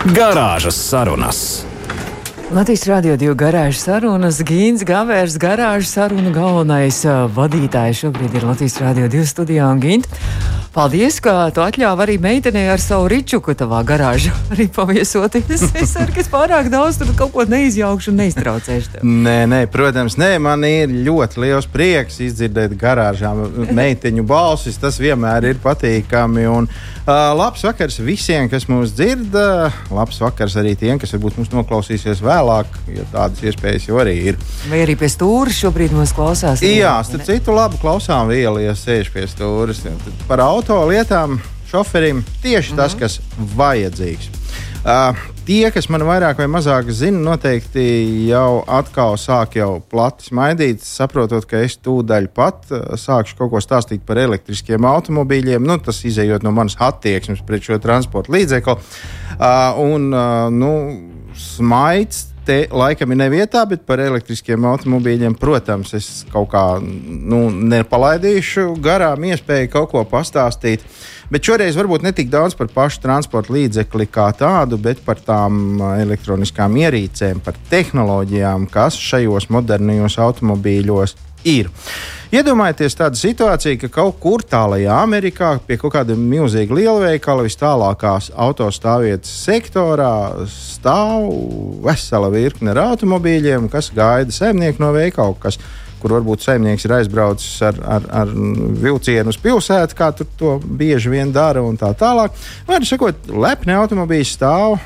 Garāžas sarunas. Latvijas Rādio 2 garāžas sarunas, Gīns Gavērs, garāžas sarunu galvenais uh, vadītājs šobrīd ir Latvijas Rādio 2 studijā un Gīnt. Paldies, ka tu atļāvi arī meitenei ar savu ričuku tavā garāžā arī paviesoties. Es ceru, ka es pārāk daudz tur kaut ko neizjaukšu un neiztraucēšu. Tev. Nē, nē, protams, nē, man ir ļoti liels prieks izdzirdēt garāžā meiteņu balsis. Tas vienmēr ir patīkami. Un, uh, labs vakars visiem, kas mūs dzird. Uh, labs vakars arī tiem, kas varbūt mūs noklausīsies vēlāk, jo tādas iespējas jau arī ir. Vai arī pie stūra šobrīd mūs klausās? Jā, starp citu, labi klausām vielu, ja sēž pie stūra. Par auto lietām šoferim tieši tas, kas vajadzīgs. Uh, tie, kas man vairāk vai mazāk zina, noteikti jau atkal sāk jau plati smaidīt, saprotot, ka es tūdaļ pat sākšu kaut ko stāstīt par elektriskiem automobīļiem. Nu, tas izējot no manas attieksmes pret šo transporta līdzekli. Uh, un, uh, nu, smaids te laikam ir nevietā, bet par elektriskiem automobīļiem, protams, es kaut kā nu, nepalaidīšu garām iespēju kaut ko pastāstīt. Bet šoreiz varbūt ne tik daudz par pašu transporta līdzekli kā tādu, bet par tām elektroniskām ierīcēm, par tehnoloģijām, kas šajos modernajos automobīļos ir. Iedomājieties tādu situāciju, ka kaut kur tālākajā Amerikā, pie kaut kāda milzīga lielveikala, vis tālākās autostāvvietas sektorā, stāv vesela virkne ar automobīļiem, kas gaida saimnieku no veikala. Kas, kur varbūt saimnieks ir aizbraucis ar, ar, ar vilcienu uz pilsētu, kā tur to bieži vien dara, un tā tālāk. Vārdu sakot, lepni automobīļi stāv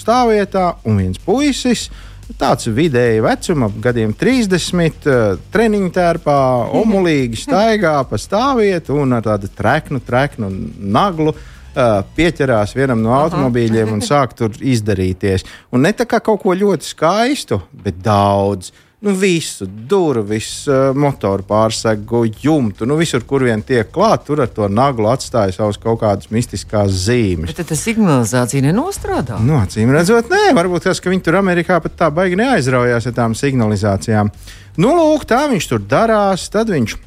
stāvvietā, un viens puisis Tāds vidēji vecuma, gadiem 30, eh, treniņu tērpā, omulīgi staigā pa stāvvietu un ar tādu treknu, treknu naglu. Uh, pieķerās vienam no automobīļiem un sāk tur izdarīties. Un ne tā kā kaut ko ļoti skaistu, bet daudz. Uh, Nu, visu, durvis, eh, motoru pārsegu, jumtu, nu, visur, kur vien tiek klāta, tur ar to naglu atstāja savas kaut kādas mistiskās zīmes. Bet tā signalizācija nenostrādā. Nu, acīm redzot, nē, varbūt tas, ka viņi tur Amerikā pat tā baigi neaizraujās ar tām signalizācijām. Nu, lūk, tā viņš tur darās, tad viņš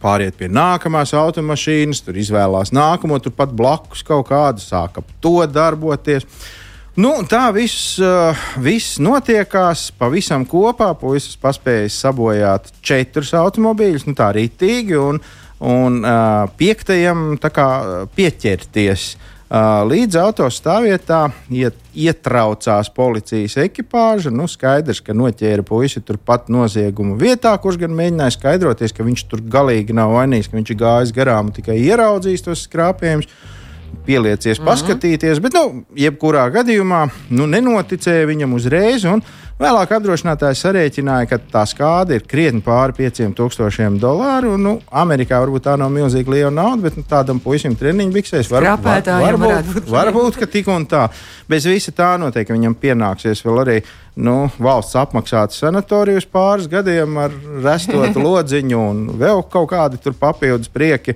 pāriet pie nākamās automašīnas, tur izvēlās nākamo, turpat blakus kaut kādu, sāk ap to darboties. Nu, tā viss, uh, viss notiekās pavisam kopā. Puisis paspēja sabojāt četrus automobīļus, nu tā rītīgi, un, un uh, piektajam kā, pieķerties. Uh, līdz autostāvvietā iet, ietraucās policijas ekipāža. Nu, skaidrs, ka noķēra puisi turpat nozieguma vietā, kurš gan mēģināja skaidroties, ka viņš tur galīgi nav vainīgs, ka viņš ir gājis garām un tikai ieraudzījis tos skrāpējumus pieliecies, mm -hmm. paskatīties, bet, nu, jebkurā gadījumā, nu, nenoticēja viņam uzreiz. Vēlāk apdrošinātājs sarēķināja, ka tā skāde ir krietni pāri 5000 dolāru. Nu, Amerikā varbūt tā nav milzīgi liela nauda, bet nu, tādam puisim treniņu biksēs var, var, varbūt, būt, varbūt ka tik un tā. Bez visa tā noteikti viņam pienāksies vēl arī nu, valsts apmaksāta sanatorija uz pāris gadiem ar restotu lodziņu un vēl kaut kādi papildus prieki.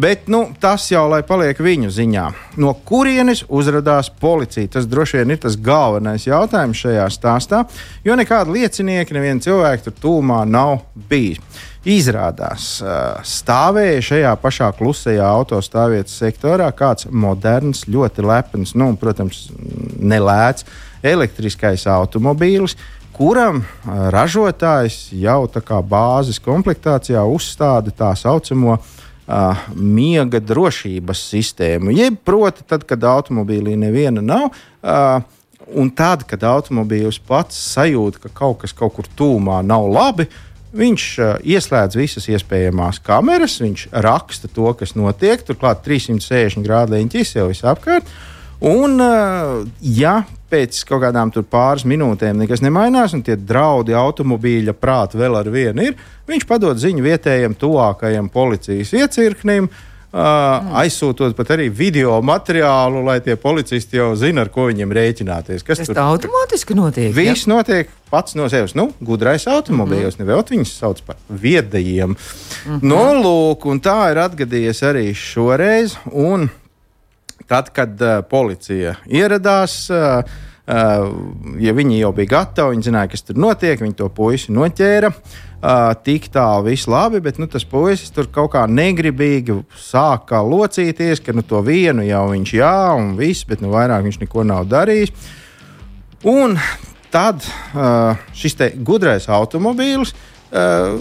Bet nu, tas jau lai paliek viņu ziņā. No kurienes uzrādījās policija? Tas droši vien ir tas galvenais jautājums šajā stāstā, jo nekāda liecinieka, neviena cilvēka tur tūmā nav bijis. Izrādās, stāvēja šajā pašā klusajā autostāvvietas sektorā kāds moderns, ļoti lepns, nu, protams, nelēts elektriskais automobīlis, kuram ražotājs jau tā kā bāzes komplektācijā uzstāda tā saucamo uh, uh, miega drošības sistēmu. Jeb, proti, tad, kad automobīlī neviena nav. Uh, Un tad, kad automobīls pats sajūt, ka kaut kas kaut kur tūmā nav labi, viņš uh, ieslēdz visas iespējamās kameras, viņš raksta to, kas notiek. Turklāt 360 grādu leņķis jau visapkārt. Un, uh, ja pēc kaut kādām pāris minūtēm nekas nemainās, un tie draudi automobīļa prāta vēl ar vienu ir, viņš padod ziņu vietējiem, tuvākajam policijas iecirknim. Uh, mm. aizsūtot pat arī video materiālu, lai tie policisti jau zinātu, ar ko viņiem rēķināties. Kas Tas tur automātiski notiek? Viss ja? notiek pats no sevis. Nu, gudrais automobīļos, mm -hmm. nevēl viņus sauc par viedajiem. Mm -hmm. Nu, lūk, un tā ir atgadījies arī šoreiz. Un Tad, kad uh, policija ieradās, uh, Uh, ja viņi jau bija gatavi, viņi zināja, kas tur notiek, viņi to puisi noķēra. Uh, tik tālu viss labi, bet nu, tas puisis tur kaut kā negribīgi sāka locīties, ka nu, to vienu jau viņš jā, un viss, bet nu, vairāk viņš neko nav darījis. Un tad uh, šis gudrais automobīls uh,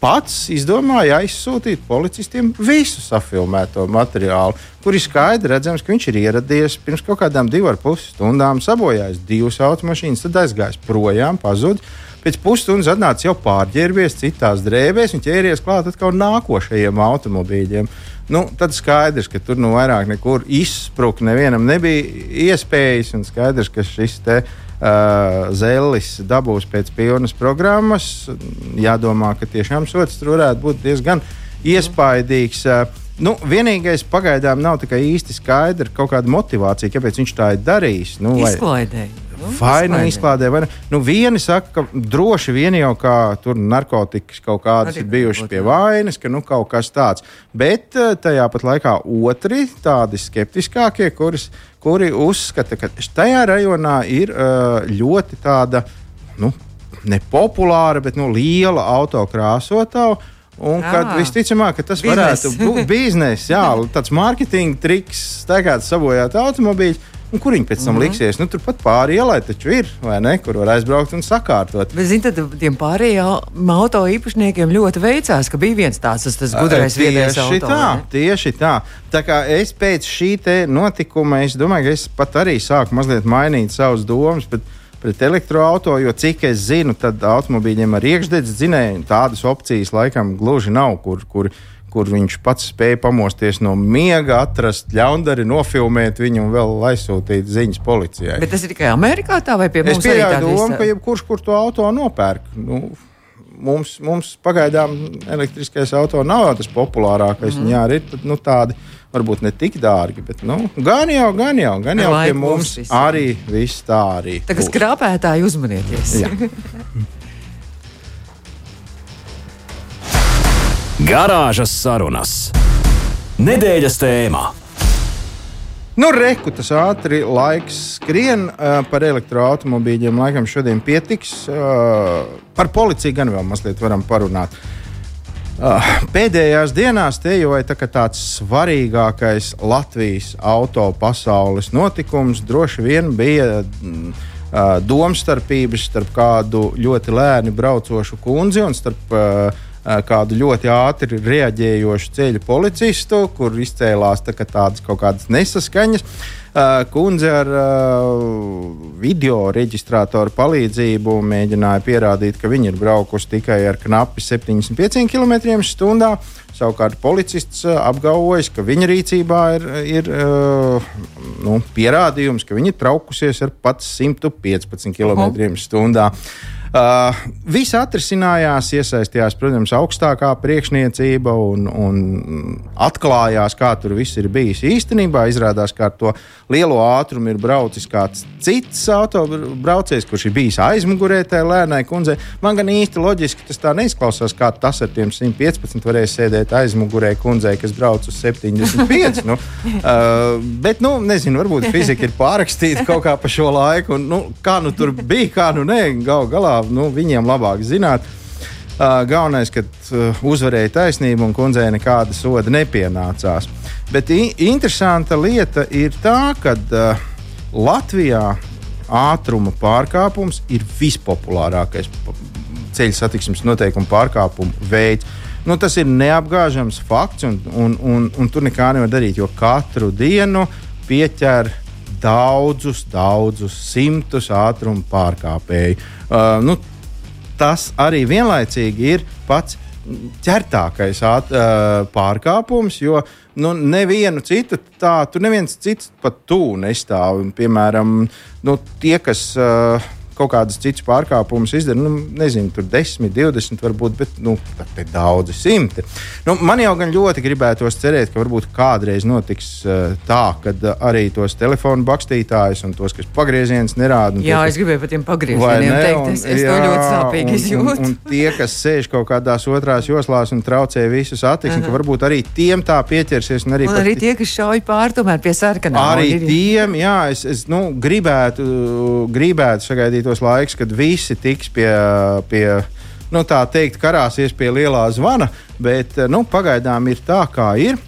pats izdomāja aizsūtīt policistiem visu safilmēto materiālu, kur ir skaidri redzams, ka viņš ir ieradies pirms kaut kādām divām ar pus stundām, sabojājis divas automašīnas, tad aizgājis projām, pazudis. Pēc pusstundas atnāca jau pārģērbies citās drēbēs un ķēries klāt atkal nākošajiem automobīļiem. Nu, tad skaidrs, ka tur nu vairāk nekur izsprukt nevienam nebija iespējas, un skaidrs, ka šis te ir uh, Zellis dabūs pēc pilnas programmas. Jādomā, ka tiešām sots tur varētu būt diezgan iespaidīgs. Uh, Nu, vienīgais pagaidām nav īsti skaidrs, kāda motivācija, kāpēc viņš tā ir darījis. Nu, vai... Izklaidēji. Nu, vai nu izklādē, vai ne? Nu, vieni saka, ka droši vien jau kā tur narkotikas kaut kādas ir bijušas pie vainas, ka nu kaut kas tāds. Bet tajā pat laikā otri tādi skeptiskākie, kuris kuri uzskata, ka tajā rajonā ir ļoti tāda nu, nepopulāra, bet nu, liela autokrāsotāja. Un kad visticamāk, ka tas biznes. varētu būt biznesa, jā, tāds mārketinga triks, tagad sabojāt automobīļus. Un kur viņi pēc tam mm -hmm. liksies? Nu, Turpat pāri ielai taču ir, vai ne? Kur var aizbraukt un sakārtot. Bet, zini, tad tiem pārējiem auto īpašniekiem ļoti veicās, ka bija viens tāds tas, tas gudrais viedais auto. Tieši tā, ne? tieši tā. Tā kā es pēc šī notikuma, es domāju, ka es pat arī sāku mazliet mainīt savus domas. Bet, pret elektroautorātu, jo cik es zinu, tad automobīļiem ar iekšdedzes dzinēju tādas opcijas laikam gluži nav, kur, kur kur viņš pats spēja pamosties no miega, atrast ļaundari, nofilmēt viņu un vēl aizsūtīt ziņas policijai. Bet tas ir tikai Amerikā tā vai pie mums? Es pieļauju domu, ka jebkurš, kur to auto nopērk. Nu, mums, mums pagaidām elektriskais auto nav tas populārākais. Mm -hmm. Jā, ir tad, nu, tādi varbūt ne tik dārgi, bet nu, gan jau, gan jau, gan jau pie mums visi. arī viss tā arī. Tā kā skrāpētāji uzmanieties. Garāžas sarunas. Nedēļas tēmā. Nu, reku tas ātri laiks skrien par elektroautobīļiem. Laikam šodien pietiks. Par policiju gan vēl mazliet varam parunāt. Pēdējās dienās te jau ir tā tāds svarīgākais Latvijas auto pasaules notikums. Droši vien bija mm, domstarpības starp kādu ļoti lēni braucošu kundzi un starp uh, kādu ļoti ātri reaģējošu ceļu policistu, kur izcēlās tā, tādas kaut kādas nesaskaņas. Kundze ar video reģistrātoru palīdzību mēģināja pierādīt, ka viņa ir braukusi tikai ar knapi 75 km/h. Savukārt policists apgalvojas, ka viņa rīcībā ir, ir nu, pierādījums, ka viņa ir traukusies ar pat 115 km/h. Uh, viss atrisinājās, iesaistījās, protams, augstākā priekšniecība un, un atklājās, kā tur viss ir bijis. Īstenībā izrādās, ka ar to lielo ātrumu ir braucis kāds cits autobraucējs, kurš ir bijis aizmugurē tajā lēnai kundzei. Man gan īsti loģiski tas tā neizklausās, kā tas ar tiem 115 varēja sēdēt aizmugurē kundzei, kas brauc uz 75. nu, uh, bet, nu, nezinu, varbūt fizika ir pārrakstīta kaut kā pa šo laiku. Un, nu, kā nu tur bija, kā nu nē, gal galā nu, viņiem labāk zināt. Uh, galvenais, ka uh, uzvarēja taisnība un kundzei nekāda soda nepienācās. Bet interesanta lieta ir tā, ka uh, Latvijā ātruma pārkāpums ir vispopulārākais ceļu satiksmes noteikumu pārkāpumu veids. Nu, tas ir neapgāžams fakts, un, un, un, un tur nekā nevar darīt, jo katru dienu pieķer daudzus, daudzus simtus ātruma pārkāpēju. Uh, nu, tas arī vienlaicīgi ir pats ķertākais at, uh, pārkāpums, jo nu, nevienu citu tādu, neviens cits pat tu nestāv. Piemēram, nu, tie, kas uh, kaut kādus citus pārkāpumus izdara, nu, nezinu, tur 10, 20 varbūt, bet nu, daudzi simti. Nu, man jau gan ļoti gribētos cerēt, ka varbūt kādreiz notiks uh, tā, ka uh, arī tos telefonu bakstītājus un tos, kas pagriezienus nerāda. Jā, tie, es gribēju par tiem pagriezieniem teikt, es, es jā, to ļoti sāpīgi izjūtu. Un, un, un tie, kas sēž kaut kādās otrās joslās un traucē visu satiksmi, ka varbūt arī tiem tā pieķersies. Un arī, un arī tie, kas šauj pār tomēr pie sarkanā. Arī tiem, jā, es, es nu, gribētu, gribētu sagaidīt tos laikus, kad visi tiks pie. pie nu, tā teikt, karāsies pie lielā zvana, bet nu, pagaidām ir tā, kā ir.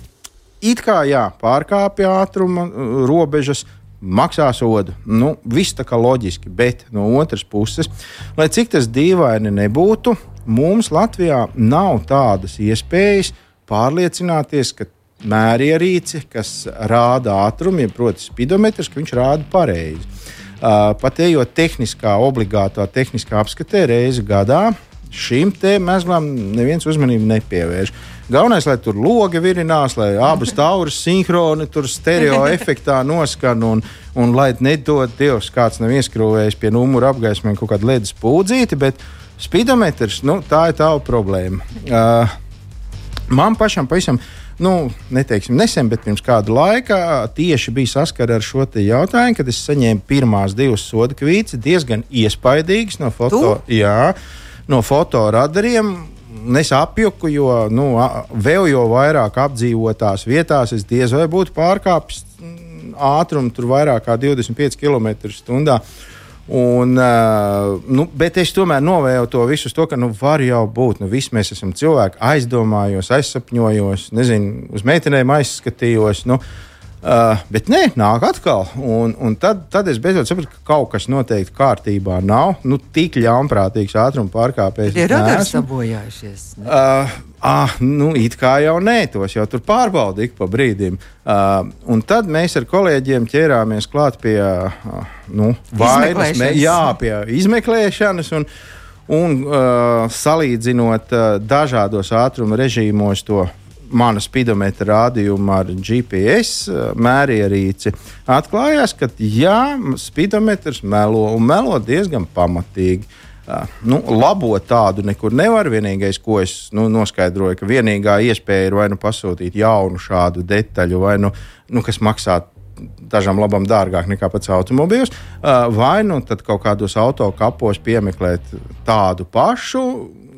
It kā jā, pārkāpja ātruma robežas, maksā sodu. Nu, viss tā kā loģiski, bet no otras puses, lai cik tas dīvaini nebūtu, mums Latvijā nav tādas iespējas pārliecināties, ka mērierīci, kas rāda ātrumu, ja proti, spidometrs, ka viņš rāda pareizi. Pat ejot tehniskā, obligātā tehniskā apskatē reizi gadā, šīm mēslām neviens uzmanību nepievērš. Galvenais, lai tur logi virinās, lai abas tauras sinhroni, tur stereo efektā noskan un, un lai nedod Dievs, kāds nav ieskrūvējis pie numura apgaismiem kaut kādu ledus pūdzīti, bet spidometrs, nu, tā ir tā problēma. Uh, man pašam pavisam nu, neteiksim nesen, bet pirms kāda laika tieši bija saskara ar šo jautājumu, kad es saņēmu pirmās divas soda kvītas, diezgan iespaidīgas no foto, jā, no fotoradariem. Es apjuku, jo nu, vēl jau vairāk apdzīvotās vietās es diez vai būtu pārkāpis mm, ātrumu, tur vairāk kā 25 km/h. Un, uh, nu, bet es tomēr novēlu to visu, to, ka nu, var jau būt. Nu, visi mēs esam cilvēki, aizdomājos, aizsapņojos, nezinu, uz meitenēm aizskatījos. Nu, Uh, bet nē, nāk atkal. Un, un tad, tad es beidzot sapratu, ka kaut kas noteikti kārtībā nav. Nu, tik ļaunprātīgs ātruma pārkāpējs. Ir radars sabojājušies. Uh, ah, nu, it kā jau nē, tos jau tur pārbaudīja ik pa brīdim. Uh, un tad mēs ar kolēģiem ķērāmies klāt pie uh, nu, vainas, mē, jā, pie izmeklēšanas. Un, un uh, salīdzinot uh, dažādos ātruma režīmos to mana spidometra rādījuma ar GPS mērierīci, atklājās, ka jā, spidometrs melo un melo diezgan pamatīgi. Nu, labot tādu nekur nevar. Vienīgais, ko es nu, noskaidroju, ka vienīgā iespēja ir vai nu pasūtīt jaunu šādu detaļu, vai nu, nu kas maksā dažām labām dārgāk nekā pats automobīls, vai nu kaut kādos autokapos piemeklēt tādu pašu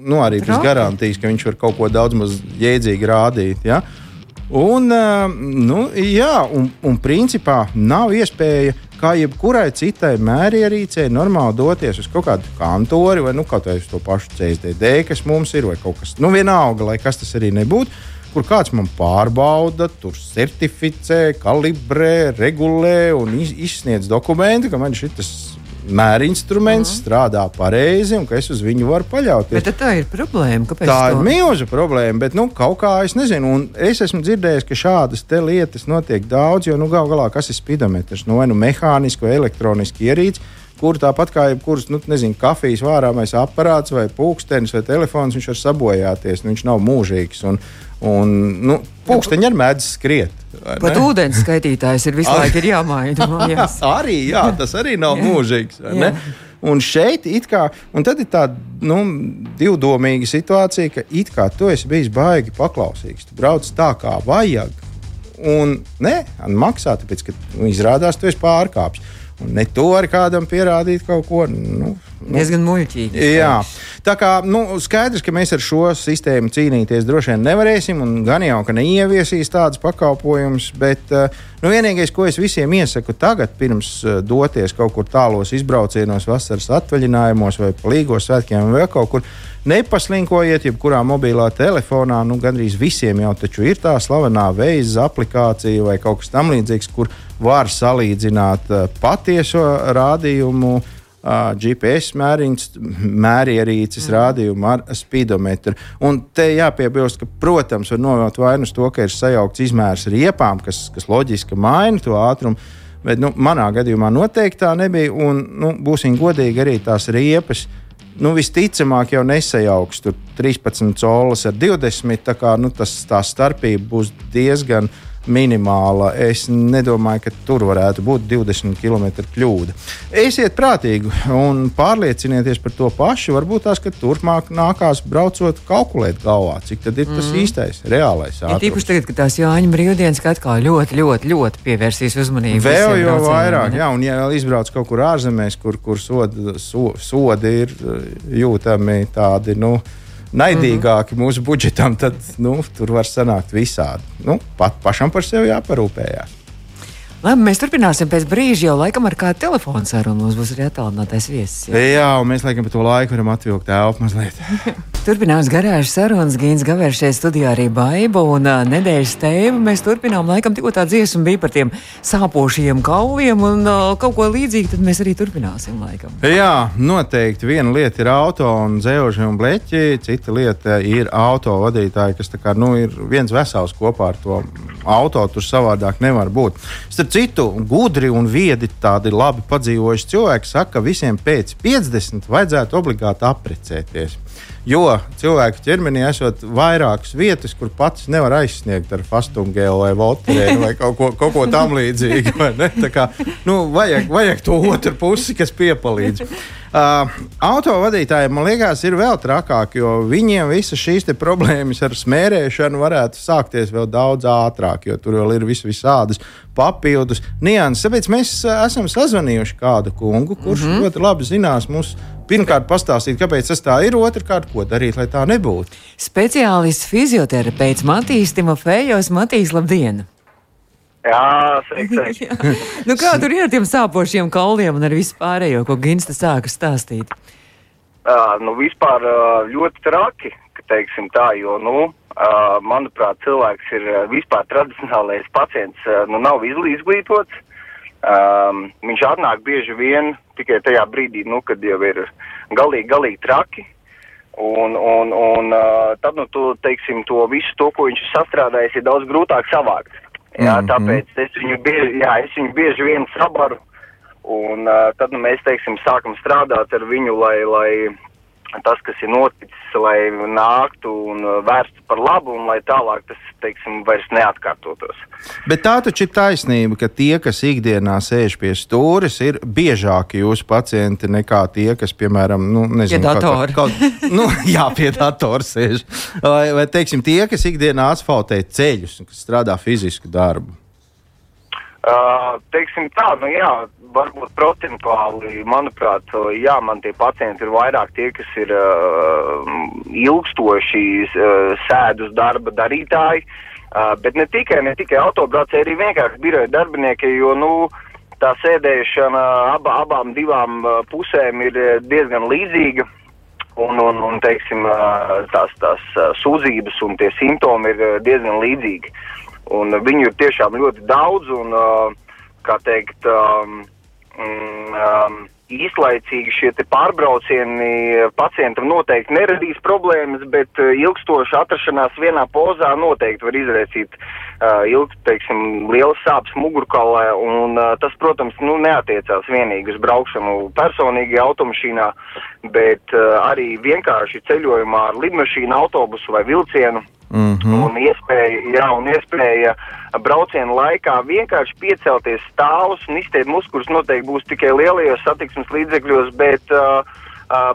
nu, arī bez garantijas, ka viņš var kaut ko daudz maz jēdzīgi rādīt. Ja? Un, nu, jā, un, un principā nav iespēja, kā jebkurai citai mērierīcei, normāli doties uz kaut kādu kantori vai nu, kaut vai uz to pašu CSDD, kas mums ir, vai kaut kas, nu, vienalga, lai kas tas arī nebūtu. Kur kāds man pārbauda, tur certificē, kalibrē, regulē un izsniedz dokumentu, ka man šis mērinstruments mm. strādā pareizi un ka es uz viņu varu paļauties. Bet tā ir problēma. Kāpēc tā to? ir milzīga problēma, bet nu, kaut kā es nezinu. Es esmu dzirdējis, ka šādas lietas notiek daudz, jo nu, gal galā kas ir spidometrs? Nu, vai nu mehāniski vai elektroniski ierīci. Kur tāpat kā jebkurš, nu, nezinu, kafijas vārāmais aparāts vai pulkstenis vai telefons, viņš var sabojāties. Nu, viņš nav mūžīgs. Un, un, nu, pulksteņi ar mēdz skriet. Pat ūdens skaitītājs ir visu laiku jāmaina. arī, jā, tas arī nav mūžīgs. Un šeit ir kā, un tad ir tāda nu, divdomīga situācija, ka it kā tu esi bijis baigi paklausīgs, tu brauc tā, kā vajag, un ne, maksā, tāpēc, ka nu, izrādās, tu esi pārkāpis. Ne to ar kādam pierādīt kaut ko. Nu, Diezgan muļķīgi. Jā, tā kā nu, skaidrs, ka mēs ar šo sistēmu cīnīties droši vien nevarēsim, un gan jau, ka neieviesīs tādus pakalpojumus, bet uh, nu, vienīgais, ko es visiem iesaku tagad, pirms uh, doties kaut kur tālos izbraucienos, vasaras atvaļinājumos vai palīgos svētkiem vai kaut kur, nepaslinkojiet, jebkurā mobilā telefonā, nu, gandrīz visiem jau taču ir tā slavenā veiza aplikācija vai kaut kas tamlīdzīgs, kur var salīdzināt uh, patieso rādījumu uh, GPS mēriņš, mērierīces mm. rādījumu ar spidometru. Un te jāpiebilst, ka, protams, var novērt vainu uz to, ka ir sajaukts izmērs riepām, kas, kas loģiski maina to ātrumu. Bet nu, manā gadījumā noteikti tā nebija. Un, nu, būsim godīgi, arī tās riepas nu, visticamāk jau nesajauks tur 13 colas ar 20. Tā kā nu, tas, tā starpība būs diezgan minimāla. Es nedomāju, ka tur varētu būt 20 km kļūda. Esiet prātīgi un pārliecinieties par to pašu. Varbūt tās, ka turpmāk nākās braucot, kalkulēt galvā, cik tad ir tas mm. īstais, reālais. Ja tīpaši tagad, kad tās Jāņa brīvdienas atkal ļoti, ļoti, ļoti pievērsīs uzmanību. Vēl jau vairāk, jā, un ja izbrauc kaut kur ārzemēs, kur, kur sodi, so, sodi ir jūtami tādi. Nu, naidīgāki mūsu budžetam, tad nu, tur var sanākt visādi. Nu, pat pašam par sevi jāparūpējās. Labi, mēs turpināsim pēc brīža, jau laikam ar kādu telefonu sarunu. Mums būs arī attālinātais viesis. Jā, jā un mēs laikam par to laiku varam atvilkt telpu mazliet. Turpinās garāžas sarunas, Gīns Gavers šeit studijā arī Baiba un uh, nedēļas tēma. Mēs turpinām, laikam tikko tā dziesma bija par tiem sāpošiem kauliem un uh, kaut ko līdzīgu, tad mēs arī turpināsim laikam. Jā, noteikti. Viena lieta ir auto un dzējoši un bleķi, cita lieta ir auto vadītāji, kas kā, nu, ir viens vesels kopā ar to auto. Tur savādāk nevar būt. Starp citu, gudri un viedi, tādi labi padzīvojuši cilvēki saka, ka visiem pēc 50 vajadzētu obligāti apprecēties. Jo cilvēka ķermenī esot vairākas vietas, kur pats nevar aizsniegt ar fastungēlu vai volterēnu vai kaut ko, kaut ko tam līdzīgu. Kā, nu, vajag, vajag to otru pusi, kas piepalīdz. Uh, autovadītājiem, man liekas, ir vēl trakāk, jo viņiem visas šīs problēmas ar smērēšanu varētu sākties vēl daudz ātrāk, jo tur vēl ir vis visādas papildus nianses. Tāpēc mēs esam sazvanījuši kādu kungu, kurš mm -hmm. ļoti labi zinās mūsu. Pirmkārt, pastāstīt, kāpēc tas tā ir. Otrakārt, ko darīt, lai tā nebūtu. Speciālists fizioterapeits Matīs Timofejos. Matīs, labdien! Jā, sveiki. sveiki. nu, kā tur ir ar tiem sāpošiem kauliem un ar visu pārējo, ko Ginsta sāka stāstīt? Uh, nu, vispār uh, ļoti traki, ka teiksim tā, jo, nu, uh, manuprāt, cilvēks ir vispār tradicionālais pacients, uh, nu, nav izglītots. Um, viņš atnāk bieži vien tikai tajā brīdī, nu, kad jau ir galīgi, galīgi traki. Un, un, un uh, tad, nu, tu, teiksim, to visu to, ko viņš ir sastrādājis, ir daudz grūtāk savākt. Jā, mm -hmm. tāpēc es viņu bieži, jā, es viņu bieži vien sabaru, un uh, tad nu, mēs, teiksim, sākam strādāt ar viņu, lai, lai tas, kas ir noticis, lai nāktu un vērstu par labu, un lai tālāk tas, teiksim, vairs neatkārtotos. Bet tā taču ir taisnība, ka tie, kas ikdienā sēž pie stūres, ir biežāki jūsu pacienti nekā tie, kas, piemēram, nu, nezinu, pie datora. Kaut, kaut, nu, jā, pie datora sēž. Vai, vai, teiksim, tie, kas ikdienā asfaltē ceļus un kas strādā fizisku darbu. Uh, teiksim tā, nu jā, varbūt procentuāli, manuprāt, jā, man tie pacienti ir vairāk tie, kas ir uh, ilgstoši uh, sēdus darba darītāji, uh, bet ne tikai, ne tikai autobraucēji, arī vienkārši biroja darbinieki, jo, nu, tā sēdēšana aba, abām divām uh, pusēm ir diezgan līdzīga. Un, un, un teiksim, tās, tās sūdzības un tie simptomi ir diezgan līdzīgi. Un viņu ir tiešām ļoti daudz, un, uh, kā teikt, um, um, īslaicīgi šie pārbraucieni pacientam noteikti neradīs problēmas, bet uh, ilgstoša atrašanās vienā pozā noteikti var izraisīt uh, ilg, teiksim, lielas sāpes mugurkaulē, un tas, protams, nu, neatiecās vienīgi uz braukšanu personīgi automašīnā, bet arī vienkārši ceļojumā ar lidmašīnu, autobusu vai vilcienu. Mm -hmm. Un iespēja, jā, un iespēja brauciena laikā vienkārši piecelties stāvus un izteikt muskuļus noteikti būs tikai lielajos satiksmes līdzekļos, bet uh,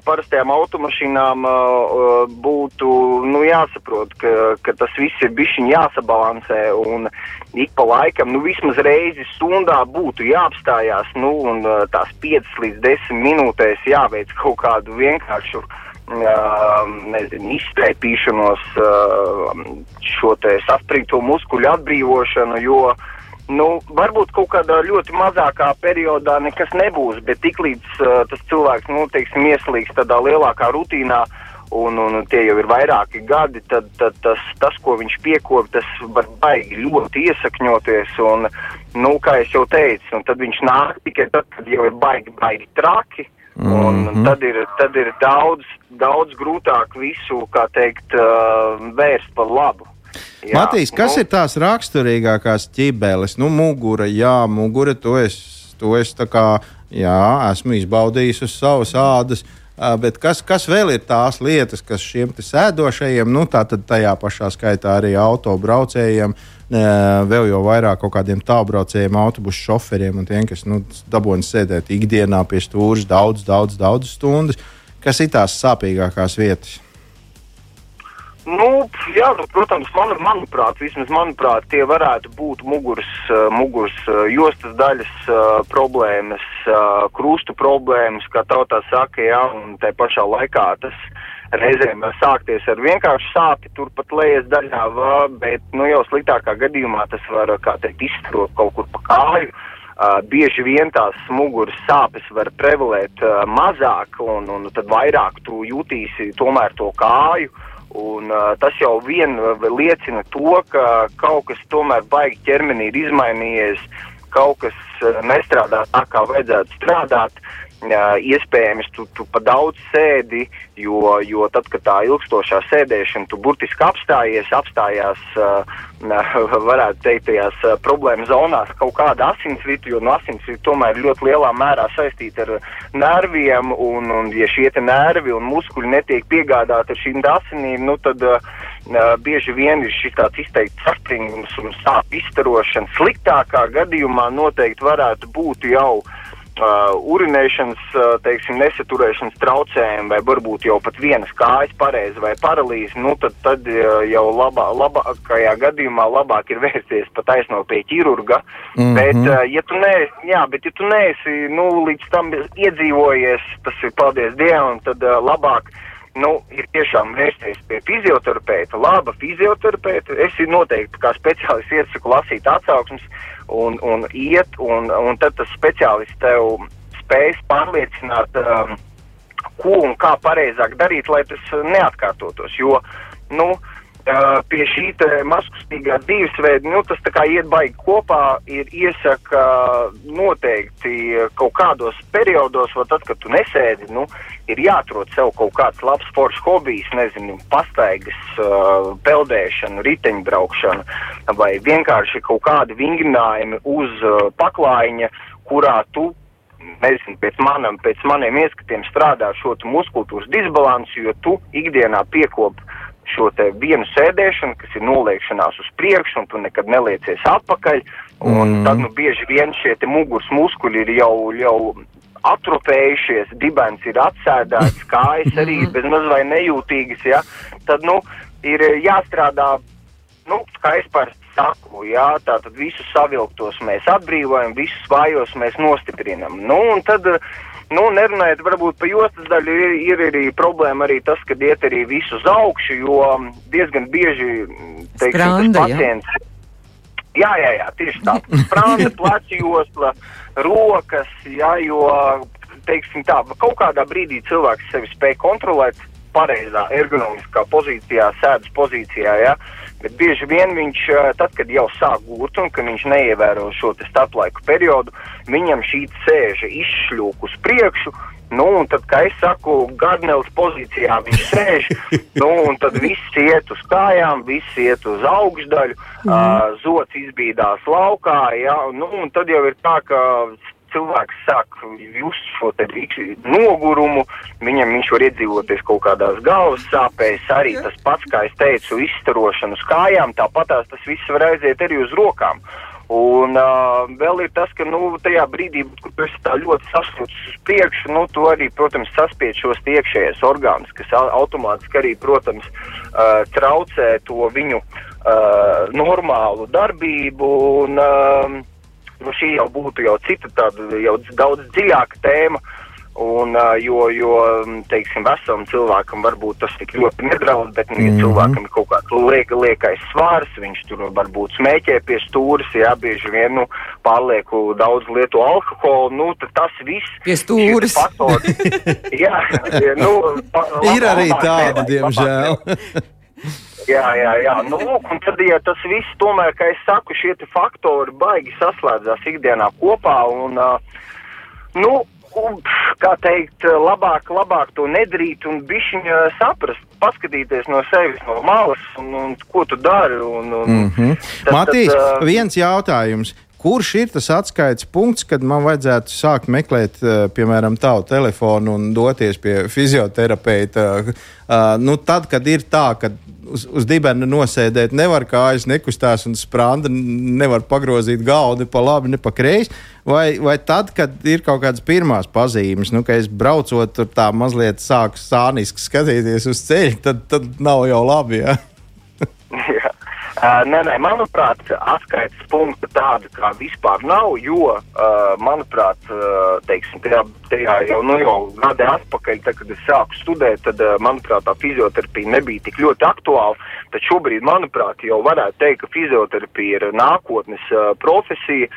parastajām automašīnām uh, būtu nu, jāsaprot, ka, ka tas viss ir bišķiņ jāsabalansē un ik pa laikam, nu vismaz reizi stundā būtu jāapstājās, nu un uh, tās 5 līdz 10 minūtēs jāveic kaut kādu vienkāršu uh, nezinu, izstēpīšanos, šo te saspringto muskuļu atbrīvošanu, jo, nu, varbūt kaut kādā ļoti mazākā periodā nekas nebūs, bet tiklīdz tas cilvēks, nu, teiksim, ieslīgs tādā lielākā rutīnā, un, un tie jau ir vairāki gadi, tad, tad tas, tas, ko viņš piekop, tas var baigi ļoti iesakņoties, un, nu, kā jau teicu, un tad viņš nāk tikai tad, kad jau ir baigi, baigi traki, Un mm -hmm. tad, ir, tad ir daudz, daudz grūtāk visu, kā teikt, uh, vērst par labu. Jā, Matīs, kas nu, ir tās raksturīgākās ķibeles? Nu, mugura, jā, mugura, to es, to es tā kā, jā, esmu izbaudījis uz savas ādas. Bet kas, kas vēl ir tās lietas, kas šiem sēdošajiem, nu tā tad tajā pašā skaitā arī autobraucējiem vēl jau vairāk kaut kādiem tālbraucējiem, autobusu šoferiem un tiem, kas nu, dabūjās sēdēt ikdienā pie stūra daudz, daudz, daudz stundas. Kas ir tās sāpīgākās vietas? Nu, jā, nu, protams, man, manuprāt, vismaz manuprāt, tie varētu būt muguras, uh, muguras uh, jostas daļas uh, problēmas, krustu problēmas, kā tautā saka, jā, un tā pašā laikā tas reizēm sākties ar vienkāršu sāpi turpat lejas daļā, bet, nu, jau sliktākā gadījumā tas var, kā teikt, izstrot kaut kur pa kāju. Uh, bieži vien tās muguras sāpes var prevalēt uh, mazāk, un, un tad vairāk tu jutīsi tomēr to kāju. Uh, Un, uh, tas jau vien liecina to, ka kaut kas tomēr baigi ķermenī ir izmainījies, kaut kas uh, nestrādā tā, kā vajadzētu strādāt. Uh, iespējams, tu, tu pa daudz sēdi, jo, jo tad, kad tā ilgstošā sēdēšana, tu burtiski apstājies, apstājās, varētu teikt, tajās problēmu zonās kaut kāda asinsrita, jo no asinsrita tomēr ļoti lielā mērā saistīta ar nerviem, un, un ja šie nervi un muskuļi netiek piegādāti ar šīm asinīm, nu tad uh, bieži vien ir šis tāds izteikts sastringums un sāp izstarošana. Sliktākā gadījumā noteikti varētu būt jau uh, uh, urinēšanas, uh, teiksim, nesaturēšanas traucējumi, vai varbūt jau pat vienas kājas pareizi vai paralīze, nu tad, tad uh, jau labā, labākajā gadījumā labāk ir vērsties pa taisno pie ķirurga. Mm -hmm. Bet, uh, ja tu neesi, jā, bet ja tu neesi, nu, līdz tam iedzīvojies, tas ir paldies Dievam, tad uh, labāk nu, ir tiešām vērsties pie fizioterapeita, laba fizioterapeita. Es noteikti kā speciālists iesaku lasīt atsauksmes, un, un iet, un, un tad tas speciālists tev spējas pārliecināt, um, ko un kā pareizāk darīt, lai tas neatkārtotos. Jo, nu, uh, pie šī maskustīgā dzīvesveida, nu, tas tā kā iet baigi kopā, ir iesaka noteikti kaut kādos periodos, vai tad, kad tu nesēdi, nu, ir jāatrod sev kaut kāds labs sports hobijs, nezinu, pastaigas, uh, peldēšana, riteņbraukšana vai vienkārši kaut kādi vingrinājumi uz paklājiņa, kurā tu nezinu, pēc, manam, pēc maniem ieskatiem strādā šo muskultūras disbalansu, jo tu ikdienā piekop šo te vienu sēdēšanu, kas ir noliekšanās uz priekšu, un tu nekad neliecies atpakaļ, un mm. tad, nu, bieži vien šie muguras muskuļi ir jau, jau atrofējušies, dibens ir atsēdēts, kājas arī ir bez maz vai nejūtīgas, ja, tad, nu, ir jāstrādā, nu, kā es parasti saku, jā, tātad visus savilktos mēs atbrīvojam, visus vājos mēs nostiprinam. Nu, un tad, nu, nerunājot varbūt pa jostas daļu, ir, ir arī problēma arī tas, ka iet arī visu uz augšu, jo diezgan bieži, teiksim, Spranda, pacients. Jā. Jā, jā, jā, tieši tā. Sprāna, pleca josla, rokas, jā, jo, teiksim tā, kaut kādā brīdī cilvēks sevi spēj kontrolēt pareizā ergonomiskā pozīcijā, sēdes pozīcijā, jā, bet bieži vien viņš, tad, kad jau sāk gūt un ka viņš neievēro šo starplaiku periodu, viņam šī sēža izšļūk uz priekšu, Nu, un tad, kā es saku, Gardnelis pozīcijā viņš sēž, nu, un tad viss iet uz kājām, viss iet uz augšdaļu, mm. uh, zots izbīdās laukā, ja, nu, un tad jau ir tā, ka cilvēks sāk just šo nogurumu, viņam viņš var iedzīvoties kaut kādās galvas sāpēs, arī tas pats, kā es teicu, izstarošanu uz kājām, tāpatās tas viss var aiziet arī uz rokām. Un uh, vēl ir tas, ka nu, tajā brīdī, kad tu esi tā ļoti sasprāstīts uz priekšu, nu, tu arī, protams, saspiež šos iekšējos orgānus, kas automātiski arī, protams, uh, traucē to viņu uh, normālu darbību. Un, uh, nu, šī jau būtu jau cita tāda, jau daudz dziļāka tēma. Un, jo, jo, teiksim, veselam cilvēkam varbūt tas tik ļoti nedraud, bet, nu, ja mm -hmm. cilvēkam ir kaut kāds lieka, liekais svārs, viņš tur varbūt smēķē pie stūres, jā, bieži vien, nu, pārlieku daudz lietu alkoholu, nu, tad tas viss. Pie stūres. jā, nu, pa, ir arī tāda, diemžēl. Jā, jā, jā. Nu, lūk, un tad, ja tas viss tomēr, kā es saku, šie faktori baigi saslēdzās ikdienā kopā, un, uh, nu, kā teikt, labāk, labāk to nedarīt un bišķiņa saprast, paskatīties no sevis no malas un, un ko tu dari. Un, un, mm -hmm. tad, Matīs, tad, uh, viens jautājums. Kurš ir tas atskaites punkts, kad man vajadzētu sākt meklēt, piemēram, tavu telefonu un doties pie fizioterapeita? Nu, tad, kad ir tā, ka uz, uz dibena nosēdēt, nevar kājas nekustās un sprāda, nevar pagrozīt galvu ne pa labi, ne pa kreisi. Vai, vai tad, kad ir kaut kādas pirmās pazīmes, nu, ka es braucot tur tā mazliet sāku sāniski skatīties uz ceļa, tad, tad nav jau labi. Ja? Jā. Nē, nē, manuprāt, atskaites punkta tāda kā vispār nav, jo, manuprāt, teiksim, tajā, tajā jau, nu, jau gadi atpakaļ, tad, kad es sāku studēt, tad, manuprāt, tā fizioterapija nebija tik ļoti aktuāla, tad šobrīd, manuprāt, jau varētu teikt, ka fizioterapija ir nākotnes profesija,